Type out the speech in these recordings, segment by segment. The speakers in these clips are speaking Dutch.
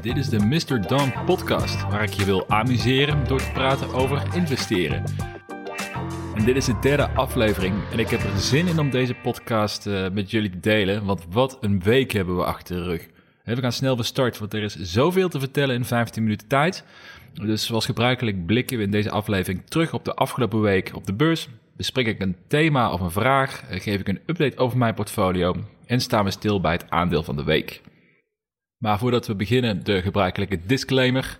Dit is de Mr. Don podcast, waar ik je wil amuseren door te praten over investeren. En dit is de derde aflevering en ik heb er zin in om deze podcast uh, met jullie te delen, want wat een week hebben we achter de rug. We gaan snel van start, want er is zoveel te vertellen in 15 minuten tijd. Dus zoals gebruikelijk blikken we in deze aflevering terug op de afgelopen week op de beurs. Bespreek ik een thema of een vraag, geef ik een update over mijn portfolio en staan we stil bij het aandeel van de week. Maar voordat we beginnen, de gebruikelijke disclaimer.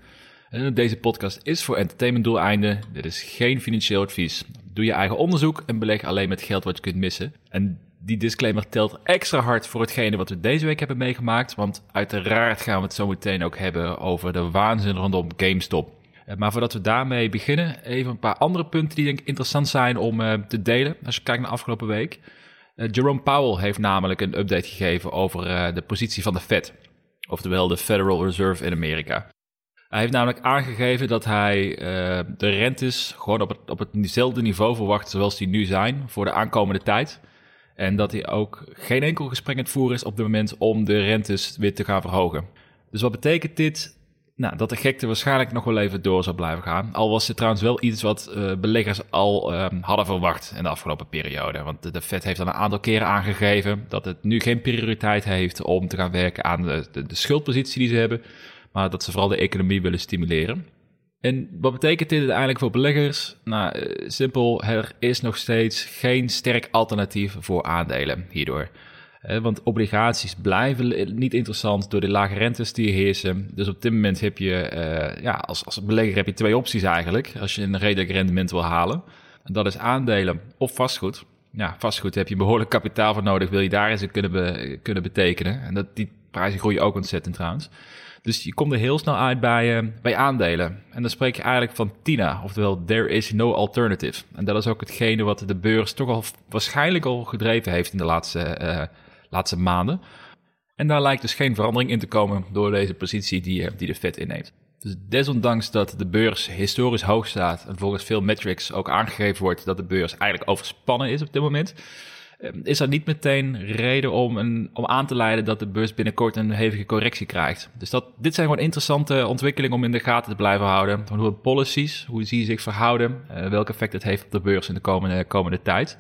Deze podcast is voor entertainmentdoeleinden. Dit is geen financieel advies. Doe je eigen onderzoek en beleg alleen met geld wat je kunt missen. En die disclaimer telt extra hard voor hetgene wat we deze week hebben meegemaakt. Want uiteraard gaan we het zo meteen ook hebben over de waanzin rondom GameStop. Eh, maar voordat we daarmee beginnen, even een paar andere punten die denk ik interessant zijn om uh, te delen. Als je kijkt naar de afgelopen week. Jerome Powell heeft namelijk een update gegeven over de positie van de Fed. Oftewel de Federal Reserve in Amerika. Hij heeft namelijk aangegeven dat hij uh, de rentes gewoon op, het, op hetzelfde niveau verwacht zoals die nu zijn voor de aankomende tijd. En dat hij ook geen enkel gesprek aan het voeren is op dit moment om de rentes weer te gaan verhogen. Dus wat betekent dit? Nou, dat de gekte waarschijnlijk nog wel even door zal blijven gaan. Al was het trouwens wel iets wat uh, beleggers al uh, hadden verwacht in de afgelopen periode. Want de, Fed heeft al een aantal keren aangegeven dat het nu geen prioriteit heeft om te gaan werken aan de, de, de schuldpositie die ze hebben. Maar dat ze vooral de economie willen stimuleren. En wat betekent dit uiteindelijk voor beleggers? Nou, eh, simpel, er is nog steeds geen sterk alternatief voor aandelen hierdoor. Eh, want obligaties blijven niet interessant door de lage rentes die heersen. Dus op dit moment heb je, uh, ja, als, als belegger heb je twee opties eigenlijk. Als je een redelijk rendement wil halen. En dat is aandelen of vastgoed. Ja, vastgoed heb je behoorlijk kapitaal voor nodig. Wil je daar eens kunnen, kunnen betekenen. En dat, die prijzen groeien ook ontzettend trouwens. Dus je komt er heel snel uit bij, uh, bij aandelen. En dan spreek je eigenlijk van TINA, oftewel There is no alternative. En dat is ook hetgene wat de beurs toch al waarschijnlijk al gedreven heeft in de laatste, uh, laatste maanden. En daar lijkt dus geen verandering in te komen door deze positie die, die de Fed inneemt. Dus desondanks dat de beurs historisch hoog staat en volgens veel metrics ook aangegeven wordt dat de beurs eigenlijk overspannen is op dit moment, Ehm, is er niet meteen reden om, een, om aan te leiden dat de beurs binnenkort een hevige correctie krijgt. Dus dat, dit zijn gewoon interessante ontwikkelingen om in de gaten te blijven houden. Van hoe policies, hoe die zich verhouden, uh, welk effect het heeft op de beurs in de komende, komende tijd.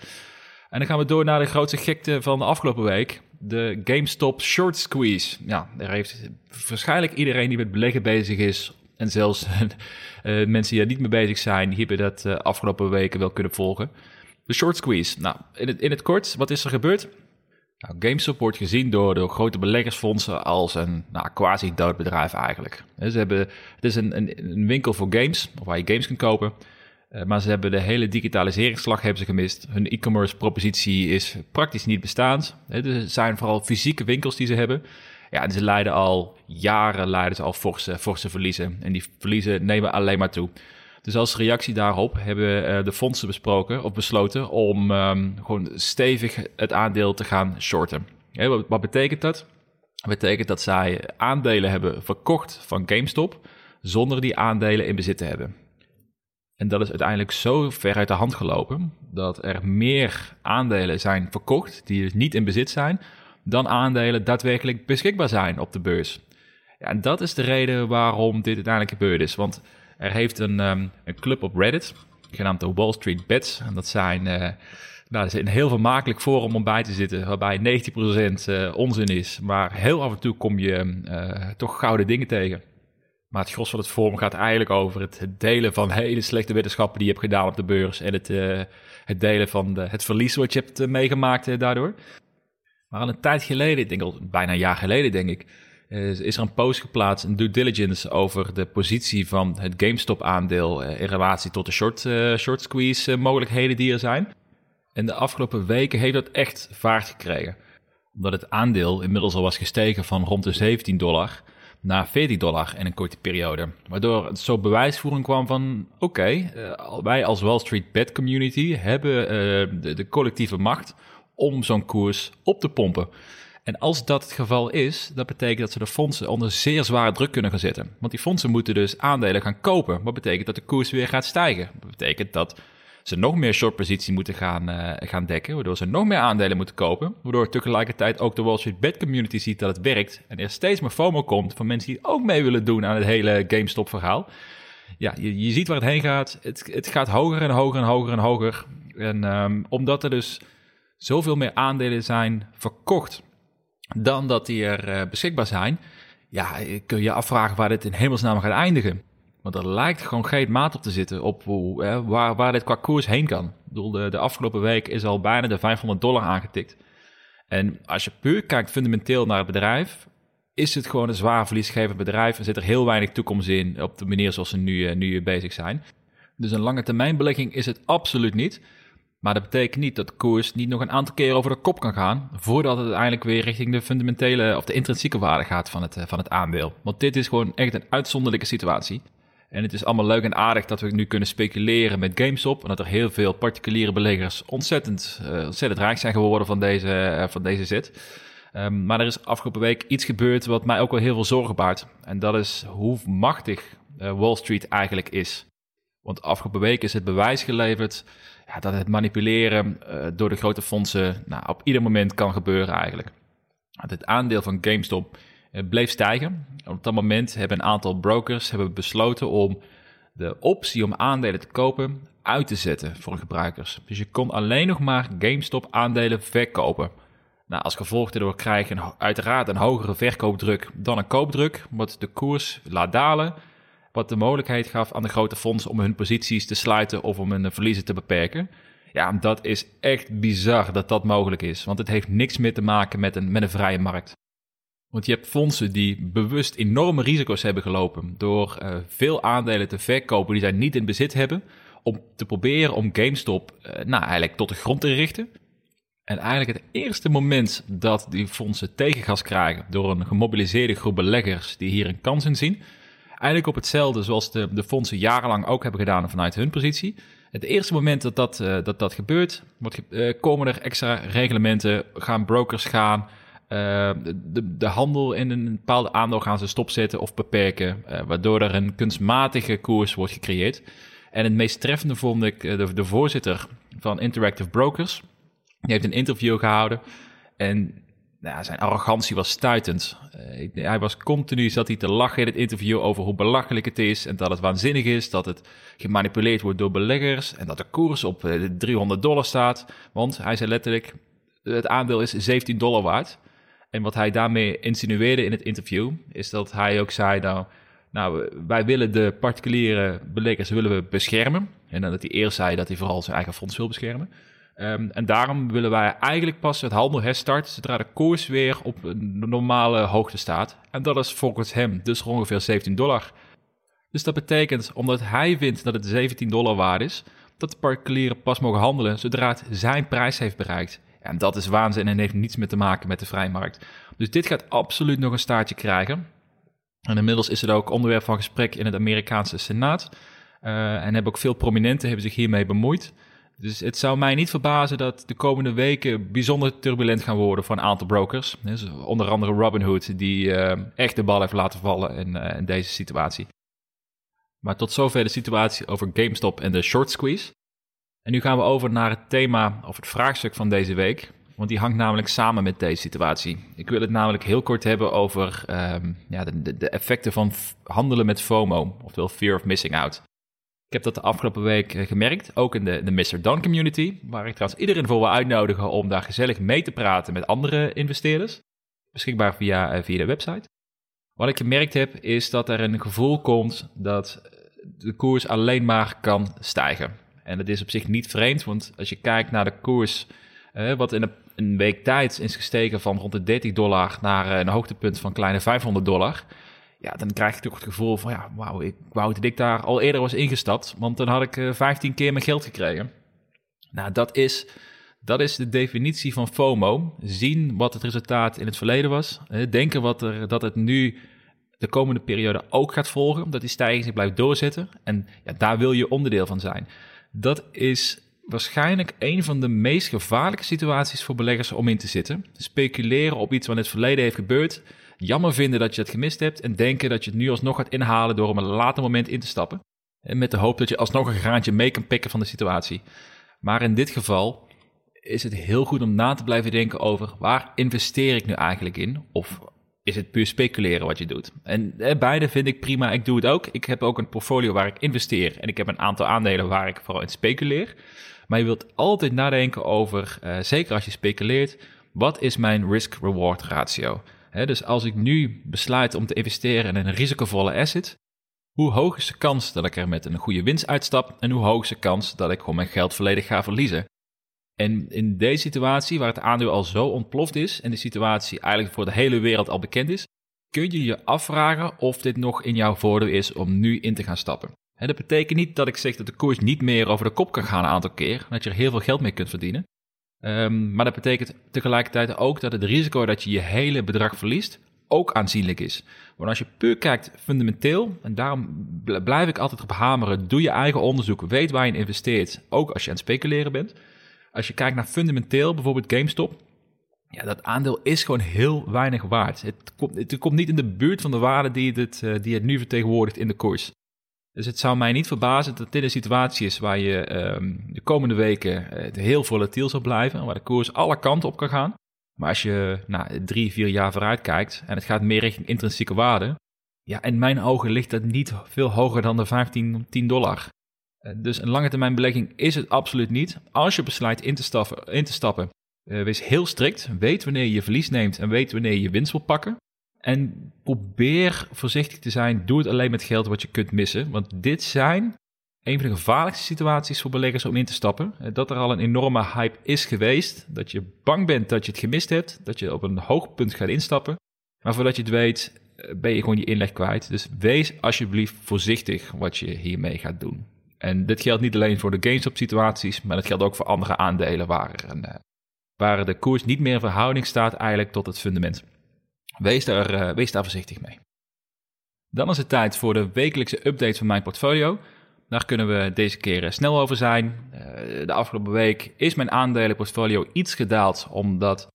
En dan gaan we door naar de grootste gekte van de afgelopen week. De GameStop short squeeze. Ja, daar heeft waarschijnlijk iedereen die met beleggen bezig is en zelfs uh, mensen die er niet mee bezig zijn, die hebben dat uh, afgelopen weken wel kunnen volgen. De short squeeze. Nou, in het, in het kort, wat is er gebeurd? Nou, GameStop wordt gezien door de grote beleggersfondsen als een nou, quasi-dood bedrijf eigenlijk. Ze hebben, het is een, een, een, winkel voor games, waar je games kunt kopen. Uh, maar ze hebben de hele digitaliseringsslag hebben ze gemist. Hun e-commerce propositie is praktisch niet bestaand. Dus het zijn vooral fysieke winkels die ze hebben. Ja, en ze leiden al jaren leiden ze al forse, forse verliezen. En die verliezen nemen alleen maar toe. Dus als reactie daarop hebben uh, de fondsen besproken of besloten om um, gewoon stevig het aandeel te gaan shorten. Wat, wat, betekent dat? Dat betekent dat zij aandelen hebben verkocht van GameStop zonder die aandelen in bezit te hebben. En dat is uiteindelijk zo ver uit de hand gelopen dat er meer aandelen zijn verkocht die dus niet in bezit zijn, dan aandelen daadwerkelijk beschikbaar zijn op de beurs. Ja, en dat is de reden waarom dit uiteindelijk gebeurd is. Want er heeft een, um, een club op Reddit, genaamd de Wall Street Bets. En dat zijn, uh, nou, dat is een heel vermakelijk forum om bij te zitten, waarbij 90% uh, eh, onzin is. Maar heel af en toe kom je uh, toch gouden dingen tegen. Maar het gros van het forum gaat eigenlijk over het, delen van hele slechte wetenschappen die je hebt gedaan op de beurs. En het, het delen van de, het verlies wat je hebt meegemaakt daardoor. Maar al een tijd geleden, ik denk al bijna een jaar geleden denk ik, is er een post geplaatst, een due diligence over de positie van het GameStop-aandeel eh, in relatie tot de short, short squeeze eh, mogelijkheden die er zijn. En de afgelopen weken heeft dat echt vaart gekregen. Omdat het aandeel inmiddels al was gestegen van rond de 17 dollar naar 14 dollar in een korte periode. Waardoor het zo bewijsvoering kwam van oké, uh, wij als Wall Street Bet Community hebben uh, de, de collectieve macht om zo'n koers op te pompen. En als dat het geval is, dat betekent dat ze de fondsen onder zeer zware druk kunnen gaan zetten. Want die fondsen moeten dus aandelen gaan kopen. Wat betekent dat de koers weer gaat stijgen. Dat betekent dat ze nog meer short positie moeten gaan, uh, gaan dekken, waardoor ze nog meer aandelen moeten kopen, waardoor tegelijkertijd ook de Wall Street Bet community ziet dat het werkt en er steeds meer FOMO komt van mensen die ook mee willen doen aan het hele GameStop verhaal. Ja, je, je ziet waar het heen gaat. Het, het gaat hoger en hoger en hoger en hoger. En um, omdat er dus zoveel meer aandelen zijn verkocht dan dat die er uh, beschikbaar zijn, ja, kun je afvragen waar dit in hemelsnaam gaat eindigen. Want er lijkt gewoon geen maat op te zitten op hoe, hè, waar, waar dit qua koers heen kan. Ik bedoel, de, de afgelopen week is al bijna de 500 dollar aangetikt. En als je puur kijkt fundamenteel naar het bedrijf, is het gewoon een zwaar verliesgevend bedrijf en zit er heel weinig toekomst in op de manier zoals ze nu, eh, nu bezig zijn. Dus een lange termijn belegging is het absoluut niet. Maar dat betekent niet dat de koers niet nog een aantal keer over de kop kan gaan. voordat het uiteindelijk weer richting de fundamentele of de intrinsieke waarde gaat van het, eh, van het aandeel. Want dit is gewoon echt een uitzonderlijke situatie. En het is allemaal leuk en aardig dat we nu kunnen speculeren met GameStop. En dat er heel veel particuliere beleggers ontzettend, uh, ontzettend rijk zijn geworden van deze, uh, van deze zit. Um, maar er is afgelopen week iets gebeurd wat mij ook wel heel veel zorgen baart. En dat is hoe machtig uh, Wall Street eigenlijk is. Want afgelopen week is het bewijs geleverd ja, dat het manipuleren door de grote fondsen nou, op ieder moment kan gebeuren eigenlijk. Het aandeel van GameStop bleef stijgen. Op dat moment hebben een aantal brokers hebben besloten om de optie om aandelen te kopen uit te zetten voor gebruikers. Dus je kon alleen nog maar GameStop aandelen verkopen. Nou, als gevolg daardoor krijg je uiteraard een hogere verkoopdruk dan een koopdruk, wat de koers laat dalen wat de mogelijkheid gaf aan de grote fondsen om hun posities te sluiten of om hun verliezen te beperken. Ja, dat is echt bizar dat dat mogelijk is, want het heeft niks meer te maken met een, met een vrije markt. Want je hebt fondsen die bewust enorme risico's hebben gelopen door uh, veel aandelen te verkopen die zij niet in bezit hebben, om te proberen om GameStop uh, nou, eigenlijk tot de grond te richten. En eigenlijk het eerste moment dat die fondsen tegengas krijgen door een gemobiliseerde groep beleggers die hier een kans in zien, Eigenlijk op hetzelfde zoals de, de fondsen jarenlang ook hebben gedaan vanuit hun positie. Het eerste moment dat dat, uh, dat, dat gebeurt, wordt, komen er extra reglementen, gaan brokers gaan, uh, de, de handel in een bepaalde aandeel gaan ze stopzetten of beperken, waardoor er een kunstmatige koers wordt gecreëerd. En het meest treffende vond ik de, de voorzitter van Interactive Brokers. Die heeft een interview gehouden en nou, zijn arrogantie was stuitend. Hij was continu, zat hij te lachen in het interview over hoe belachelijk het is en dat het waanzinnig is, dat het gemanipuleerd wordt door beleggers en dat de koers op uh, eh, 300 dollar staat. Want hij zei letterlijk, het aandeel is 17 dollar waard. En wat hij daarmee insinueerde in het interview, is dat hij ook zei, nou, nou wij willen de particuliere beleggers willen we beschermen. En dat hij eerst zei dat hij vooral zijn eigen fonds wil beschermen. Um, en daarom willen wij eigenlijk pas het handel herstarten zodra de koers weer op een normale hoogte staat. En dat is volgens hem dus ongeveer 17 dollar. Dus dat betekent, omdat hij vindt dat het 17 dollar waard is, dat de particulieren pas mogen handelen zodra het zijn prijs heeft bereikt. En dat is waanzin en heeft niets meer te maken met de vrijmarkt. Dus dit gaat absoluut nog een staartje krijgen. En inmiddels is het ook onderwerp van gesprek in het Amerikaanse Senaat. Uh, en hebben ook veel prominenten hebben zich hiermee bemoeid. Dus het zou mij niet verbazen dat de komende weken bijzonder turbulent gaan worden voor een aantal brokers. Onder andere Robinhood, die uh, echt de bal heeft laten vallen in, uh, in, deze situatie. Maar tot zover de situatie over GameStop en de short squeeze. En nu gaan we over naar het thema of het vraagstuk van deze week. Want die hangt namelijk samen met deze situatie. Ik wil het namelijk heel kort hebben over um, ja, de, de effecten van handelen met FOMO, oftewel Fear of Missing Out. Ik heb dat de afgelopen week eh, gemerkt, ook in de, de Mr. Don community, waar ik trouwens iedereen voor wil uitnodigen om daar gezellig mee te praten met andere investeerders. Beschikbaar via, eh, via de website. Wat ik gemerkt heb, is dat er een gevoel komt dat de koers alleen maar kan stijgen. En dat is op zich niet vreemd, want als je kijkt naar de koers, eh, wat in een week tijd is gestegen van rond de 30 dollar naar een hoogtepunt van kleine 500 dollar ja, dan krijg je toch het gevoel van, ja, wauw, ik wou dat ik daar al eerder was ingestapt, want dan had ik uh, eh, 15 keer mijn geld gekregen. Nou, dat is, dat is de definitie van FOMO. Zien wat het resultaat in het verleden was. denken wat er, dat het nu de komende periode ook gaat volgen, dat die stijging zich blijft doorzetten. En ja, daar wil je onderdeel van zijn. Dat is waarschijnlijk een van de meest gevaarlijke situaties voor beleggers om in te zitten. Speculeren op iets wat in het verleden heeft gebeurd jammer vinden dat je het gemist hebt en denken dat je het nu alsnog gaat inhalen door op een later moment in te stappen. met de hoop dat je alsnog een graantje mee kan pikken van de situatie. Maar in dit geval is het heel goed om na te blijven denken over waar investeer ik nu eigenlijk in? Of is het puur speculeren wat je doet? En eh, beide vind ik prima. Ik doe het ook. Ik heb ook een portfolio waar ik investeer. En ik heb een aantal aandelen waar ik vooral in speculeer. Maar je wilt altijd nadenken over, uh, zeker als je speculeert, wat is mijn risk-reward ratio? dus als ik nu besluit om te investeren in een risicovolle asset, hoe hoog is de kans dat ik er met een goede winst uitstap en hoe hoog is de kans dat ik gewoon mijn geld volledig ga verliezen? En in deze situatie, waar het aandeel al zo ontploft is en de situatie eigenlijk voor de hele wereld al bekend is, kun je je afvragen of dit nog in jouw voordeel is om nu in te gaan stappen. dat betekent niet dat ik zeg dat de koers niet meer over de kop kan gaan een aantal keer, dat je er heel veel geld mee kunt verdienen. Um, maar dat betekent tegelijkertijd ook dat het risico dat je je hele bedrag verliest ook aanzienlijk is. Want als je puur kijkt fundamenteel, en daarom blijf ik altijd op hameren, doe je eigen onderzoek, weet waar je in investeert, ook als je aan het speculeren bent. Als je kijkt naar fundamenteel, bijvoorbeeld GameStop, ja, dat aandeel is gewoon heel weinig waard. Het komt, komt niet in de buurt van de waarde die het, eh, die het nu vertegenwoordigt in de koers. Dus het zou mij niet verbazen dat dit een situatie is waar je um, de komende weken uh, heel volatiel zal blijven, waar de koers alle kanten op kan gaan. Maar als je nou, drie, vier jaar vooruit kijkt en het gaat meer richting intrinsieke waarde, ja, in mijn ogen ligt dat niet veel hoger dan de 15, 10 dollar. Uh, dus een lange termijn belegging is het absoluut niet. Als je besluit in te stappen, in te stappen uh, wees heel strikt. Weet wanneer je verlies neemt en weet wanneer je winst wil pakken. En probeer voorzichtig te zijn. Doe het alleen met geld wat je kunt missen. Want dit zijn een van de gevaarlijkste situaties voor beleggers om in te stappen. Eh, dat er al een enorme hype is geweest. Dat je bang bent dat je het gemist hebt. Dat je op een hoog punt gaat instappen. Maar voordat je het weet, eh, ben je gewoon je inleg kwijt. Dus wees alsjeblieft voorzichtig wat je hiermee gaat doen. En dit geldt niet alleen voor de GameStop situaties, maar dat geldt ook voor andere aandelen waar, eh, waar de koers niet meer in verhouding staat eigenlijk tot het fundament. Wees daar, uh, wees daar voorzichtig mee. Dan is het tijd voor de wekelijkse update van mijn portfolio. Daar kunnen we deze keer eh, snel over zijn. Uh, de afgelopen week is mijn aandelenportfolio iets gedaald, omdat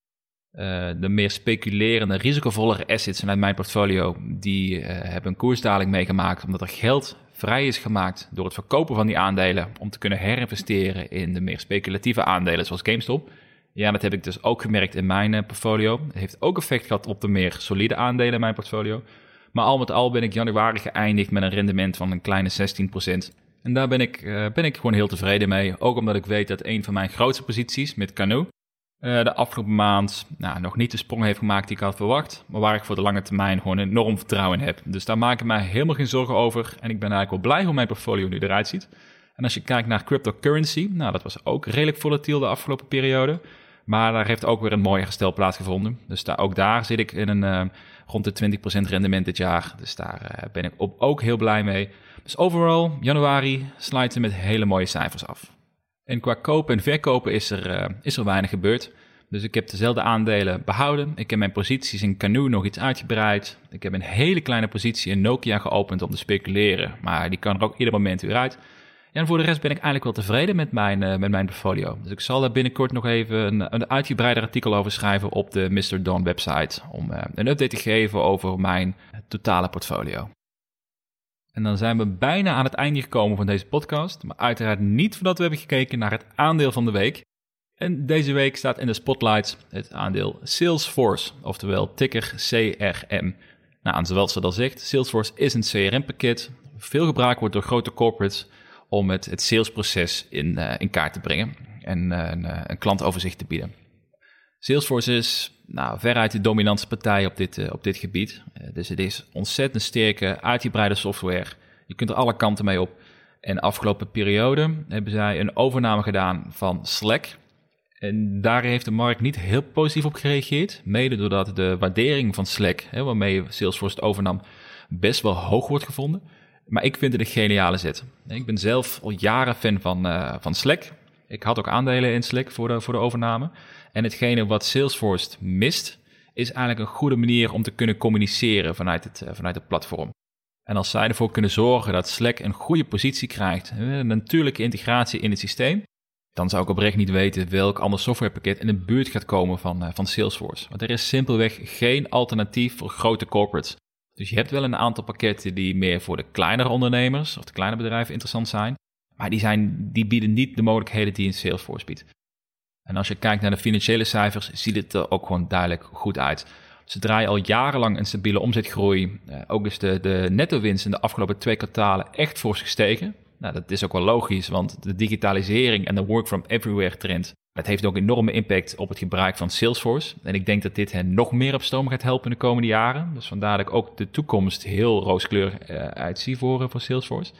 uh, de meer speculerende, risicovollere assets vanuit mijn portfolio, die hebben een koersdaling meegemaakt, omdat er geld vrij is gemaakt door het verkopen van die aandelen om te kunnen herinvesteren in de meer speculatieve aandelen zoals GameStop. Ja, dat heb ik dus ook gemerkt in mijn uh, portfolio. Het heeft ook effect gehad op de meer solide aandelen in mijn portfolio. Maar al met al ben ik januari geëindigd met een rendement van een kleine 16%. En daar ben ik, uh, ben ik gewoon heel tevreden mee. Ook omdat ik weet dat een van mijn grootste posities met Canoe uh, de afgelopen maand nou, nog niet de sprong heeft gemaakt die ik had verwacht. Maar waar ik voor de lange termijn gewoon enorm vertrouwen in heb. Dus daar maak ik mij helemaal geen zorgen over. En ik ben eigenlijk wel blij hoe mijn portfolio nu eruit ziet. En als je kijkt naar cryptocurrency, nou dat was ook redelijk volatiel de afgelopen periode. Maar daar heeft ook weer een mooi herstel plaatsgevonden. Dus daar, ook daar zit ik in een uh, rond de 20% rendement dit jaar. Dus daar uh, ben ik op, ook heel blij mee. Dus overal, januari sluiten met hele mooie cijfers af. En qua kopen en verkopen is er, uh, is er weinig gebeurd. Dus ik heb dezelfde aandelen behouden. Ik heb mijn posities in Canoe nog iets uitgebreid. Ik heb een hele kleine positie in Nokia geopend om te speculeren. Maar die kan er ook ieder moment weer uit. En voor de rest ben ik eigenlijk wel tevreden met mijn, uh, met mijn portfolio. Dus ik zal daar binnenkort nog even een, een uitgebreider artikel over schrijven op de Mr. Don website. Om uh, een update te geven over mijn totale portfolio. En dan zijn we bijna aan het einde gekomen van deze podcast. Maar uiteraard niet voordat we hebben gekeken naar het aandeel van de week. En deze week staat in de spotlights het aandeel Salesforce, oftewel ticker CRM. Nou, zoals ze dat zegt, Salesforce is een CRM-pakket. Veel gebruikt wordt door grote corporates om het, het salesproces in, uh, in kaart te brengen en uh, een, uh, een, klantoverzicht te bieden. Salesforce is nou, veruit de dominante partij op dit, op dit gebied. dus het is ontzettend sterke, uitgebreide software. Je kunt er alle kanten mee op. En de afgelopen periode hebben zij een overname gedaan van Slack. En daar heeft de markt niet heel positief op gereageerd. Mede doordat de waardering van Slack, hè, waarmee Salesforce het overnam, best wel hoog wordt gevonden. Maar ik vind het een geniale zet. Ik ben zelf al jaren fan van, uh, van Slack. Ik had ook aandelen in Slack voor de, voor de overname. En hetgene wat Salesforce mist, is eigenlijk een goede manier om te kunnen communiceren vanuit het, uh, vanuit het platform. En als zij ervoor kunnen zorgen dat Slack een goede positie krijgt, een natuurlijke integratie in het systeem, dan zou ik oprecht niet weten welk ander softwarepakket in de buurt gaat komen van, uh, van Salesforce. Want er is simpelweg geen alternatief voor grote corporates Dus je hebt wel een aantal pakketten die meer voor de kleinere ondernemers of de kleine bedrijven interessant zijn. Maar die, zijn, die bieden niet de mogelijkheden die een Salesforce biedt. En als je kijkt naar de financiële cijfers, ziet het er ook gewoon duidelijk goed uit. Ze draaien al jarenlang een stabiele omzetgroei. Uh, ook is de, de netto-winst in de afgelopen twee kwartalen echt fors gestegen. Nou, dat is ook wel logisch, want de digitalisering en de work from everywhere trend, dat heeft ook enorme impact op het gebruik van Salesforce. En ik denk dat dit hen nog meer op stoom gaat helpen in de komende jaren. Dus vandaar dat ik ook de toekomst heel rooskleurig uh, uitzie voor, uh, voor Salesforce.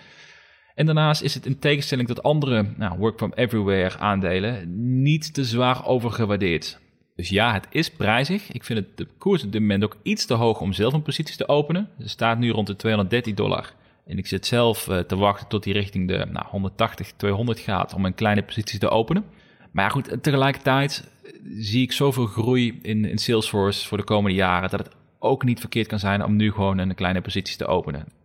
En daarnaast is het in tegenstelling tot andere nou, work from everywhere aandelen niet te zwaar overgewaardeerd. Dus ja, het is prijzig. Ik vind het de koers op dit moment ook iets te hoog om zelf een positie te openen. Ze staat nu rond de 230 dollar. En ik zit zelf uh, te wachten tot die richting de nou, 180, 200 gaat om een kleine positie te openen. Maar goed, tegelijkertijd zie ik zoveel groei in, in Salesforce voor de komende jaren dat het ook niet verkeerd kan zijn om nu gewoon een kleine positie te openen.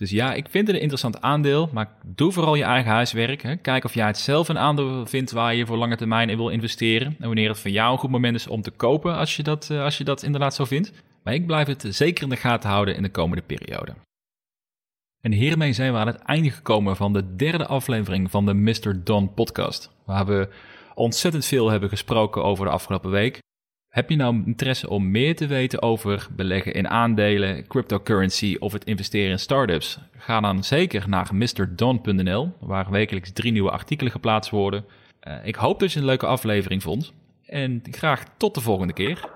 Dus ja, ik vind het een interessant aandeel, maar doe vooral je eigen huiswerk. Hè. Kijk of jij het zelf een aandeel vindt waar je voor lange termijn in wil investeren. En wanneer het voor jou een goed moment is om te kopen, als je dat, als je dat inderdaad zo vindt. Maar ik blijf het zeker in de gaten houden in de komende periode. En hiermee zijn we aan het einde gekomen van de derde aflevering van de Mr. Don podcast. Waar we ontzettend veel hebben gesproken over de afgelopen week. Heb je nou interesse om meer te weten over beleggen in aandelen, cryptocurrency of het investeren in startups? Ga dan zeker naar mrdon.nl, waar wekelijks drie nieuwe artikelen geplaatst worden. Uh, ik hoop dat je een leuke aflevering vond en graag tot de volgende keer.